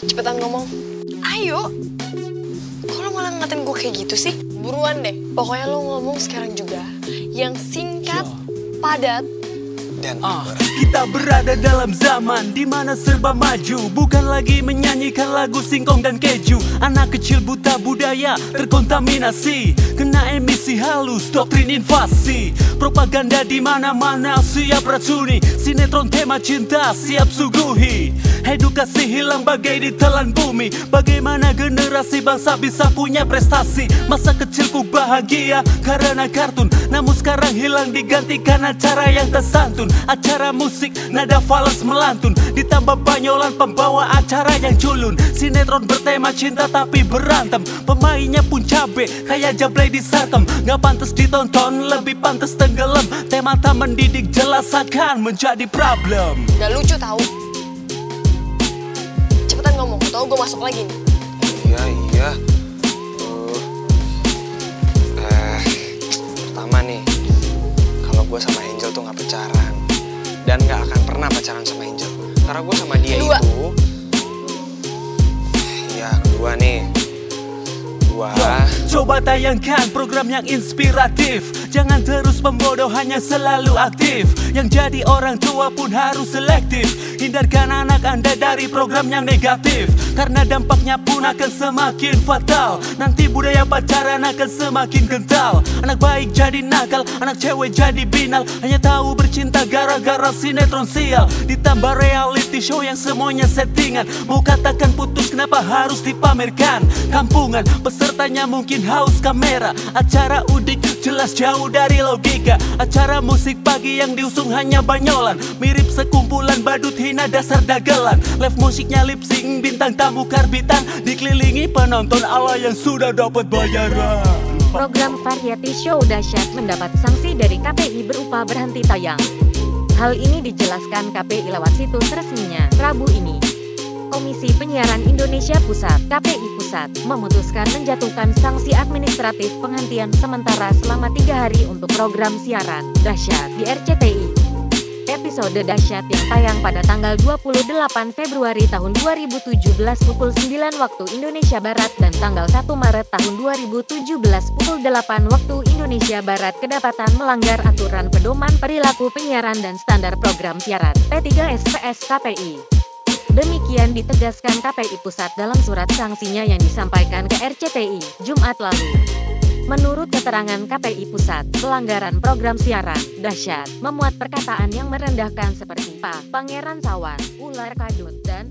Cepetan ngomong. Ayo. Kok lo malah ngatain gue kayak gitu sih? Buruan deh. Pokoknya lo ngomong sekarang juga. Yang singkat, padat, Dan Ah, kita berada dalam zaman di mana serba maju. Bukan lagi menyanyikan lagu singkong dan keju. Anak kecil buta budaya terkontaminasi. Kena emisi halus, doktrin invasi. Propaganda di mana-mana siap racuni. Sinetron tema cinta siap suguhi. Edukasi hilang bagai ditelan bumi. Bagaimana generasi bangsa bisa punya prestasi? Masa kecilku bahagia karena kartun Namun sekarang hilang digantikan acara yang tersantun. Acara musik nada fals melantun. Ditambah banyolan pembawa acara yang culun. Sinetron bertema cinta tapi berantem. Pemainnya pun cabe kayak jablay di sarkem Gak pantas ditonton lebih pantas tenggelam. Tema tak mendidik jelas akan menjadi problem. Gak lucu tahu. Cepetan ngomong, tau gue masuk lagi nih. iya iya. Gue sama Angel tuh nggak pacaran dan nggak akan pernah pacaran sama Angel. Karena gue sama dia Kedua. itu, iya kedua nih, dua. Coba tayangkan program yang inspiratif. Jangan terus membodoh hanya selalu aktif. Yang jadi orang tua pun harus selektif. Hindarkan anak anda dari program yang negatif. Karena dampaknya pun akan semakin fatal. Nanti budaya pacaran akan semakin kental. Anak baik jadi nakal, anak cewek jadi binal. Hanya tahu bercinta gara-gara sinetron sial. Ditambah show yang semuanya settingan. Mau katakan putus kenapa harus dipamerkan? Kampungan pesertanya mungkin haus kamera. Acara udik jelas jauh dari logika. Acara musik pagi yang diusung hanya banyolan. Mirip sekumpulan badut hina dasar dagelan. Live musiknya lip sync bintang tamu karbitan. Dikelilingi penonton ala yang sudah dapat bayaran. Program variety show dahsyat mendapat sanksi dari KPI berupa berhenti tayang. Hal ini dijelaskan KPI lewat situs resminya Rabu ini. Komisi Penyiaran Indonesia Pusat (KPI Pusat) memutuskan menjatuhkan sanksi administratif penghentian sementara selama tiga hari untuk program siaran dahsyat di RCTI. Episode dahsyat yang tayang pada tanggal 28 Februari tahun 2017 pukul 9 waktu Indonesia Barat dan tanggal 1 Maret tahun 2017 pukul 8 waktu Indonesia Barat kedapatan melanggar aturan pedoman perilaku penyiaran dan standar program siaran P3 SPS KPI. Demikian ditegaskan KPI Pusat dalam surat sanksinya yang disampaikan ke RCTI, Jumat lalu. Menurut keterangan KPI Pusat, pelanggaran program siaran, dahsyat, memuat perkataan yang merendahkan seperti Pa, Pangeran Sawan, Ular Kadut, dan.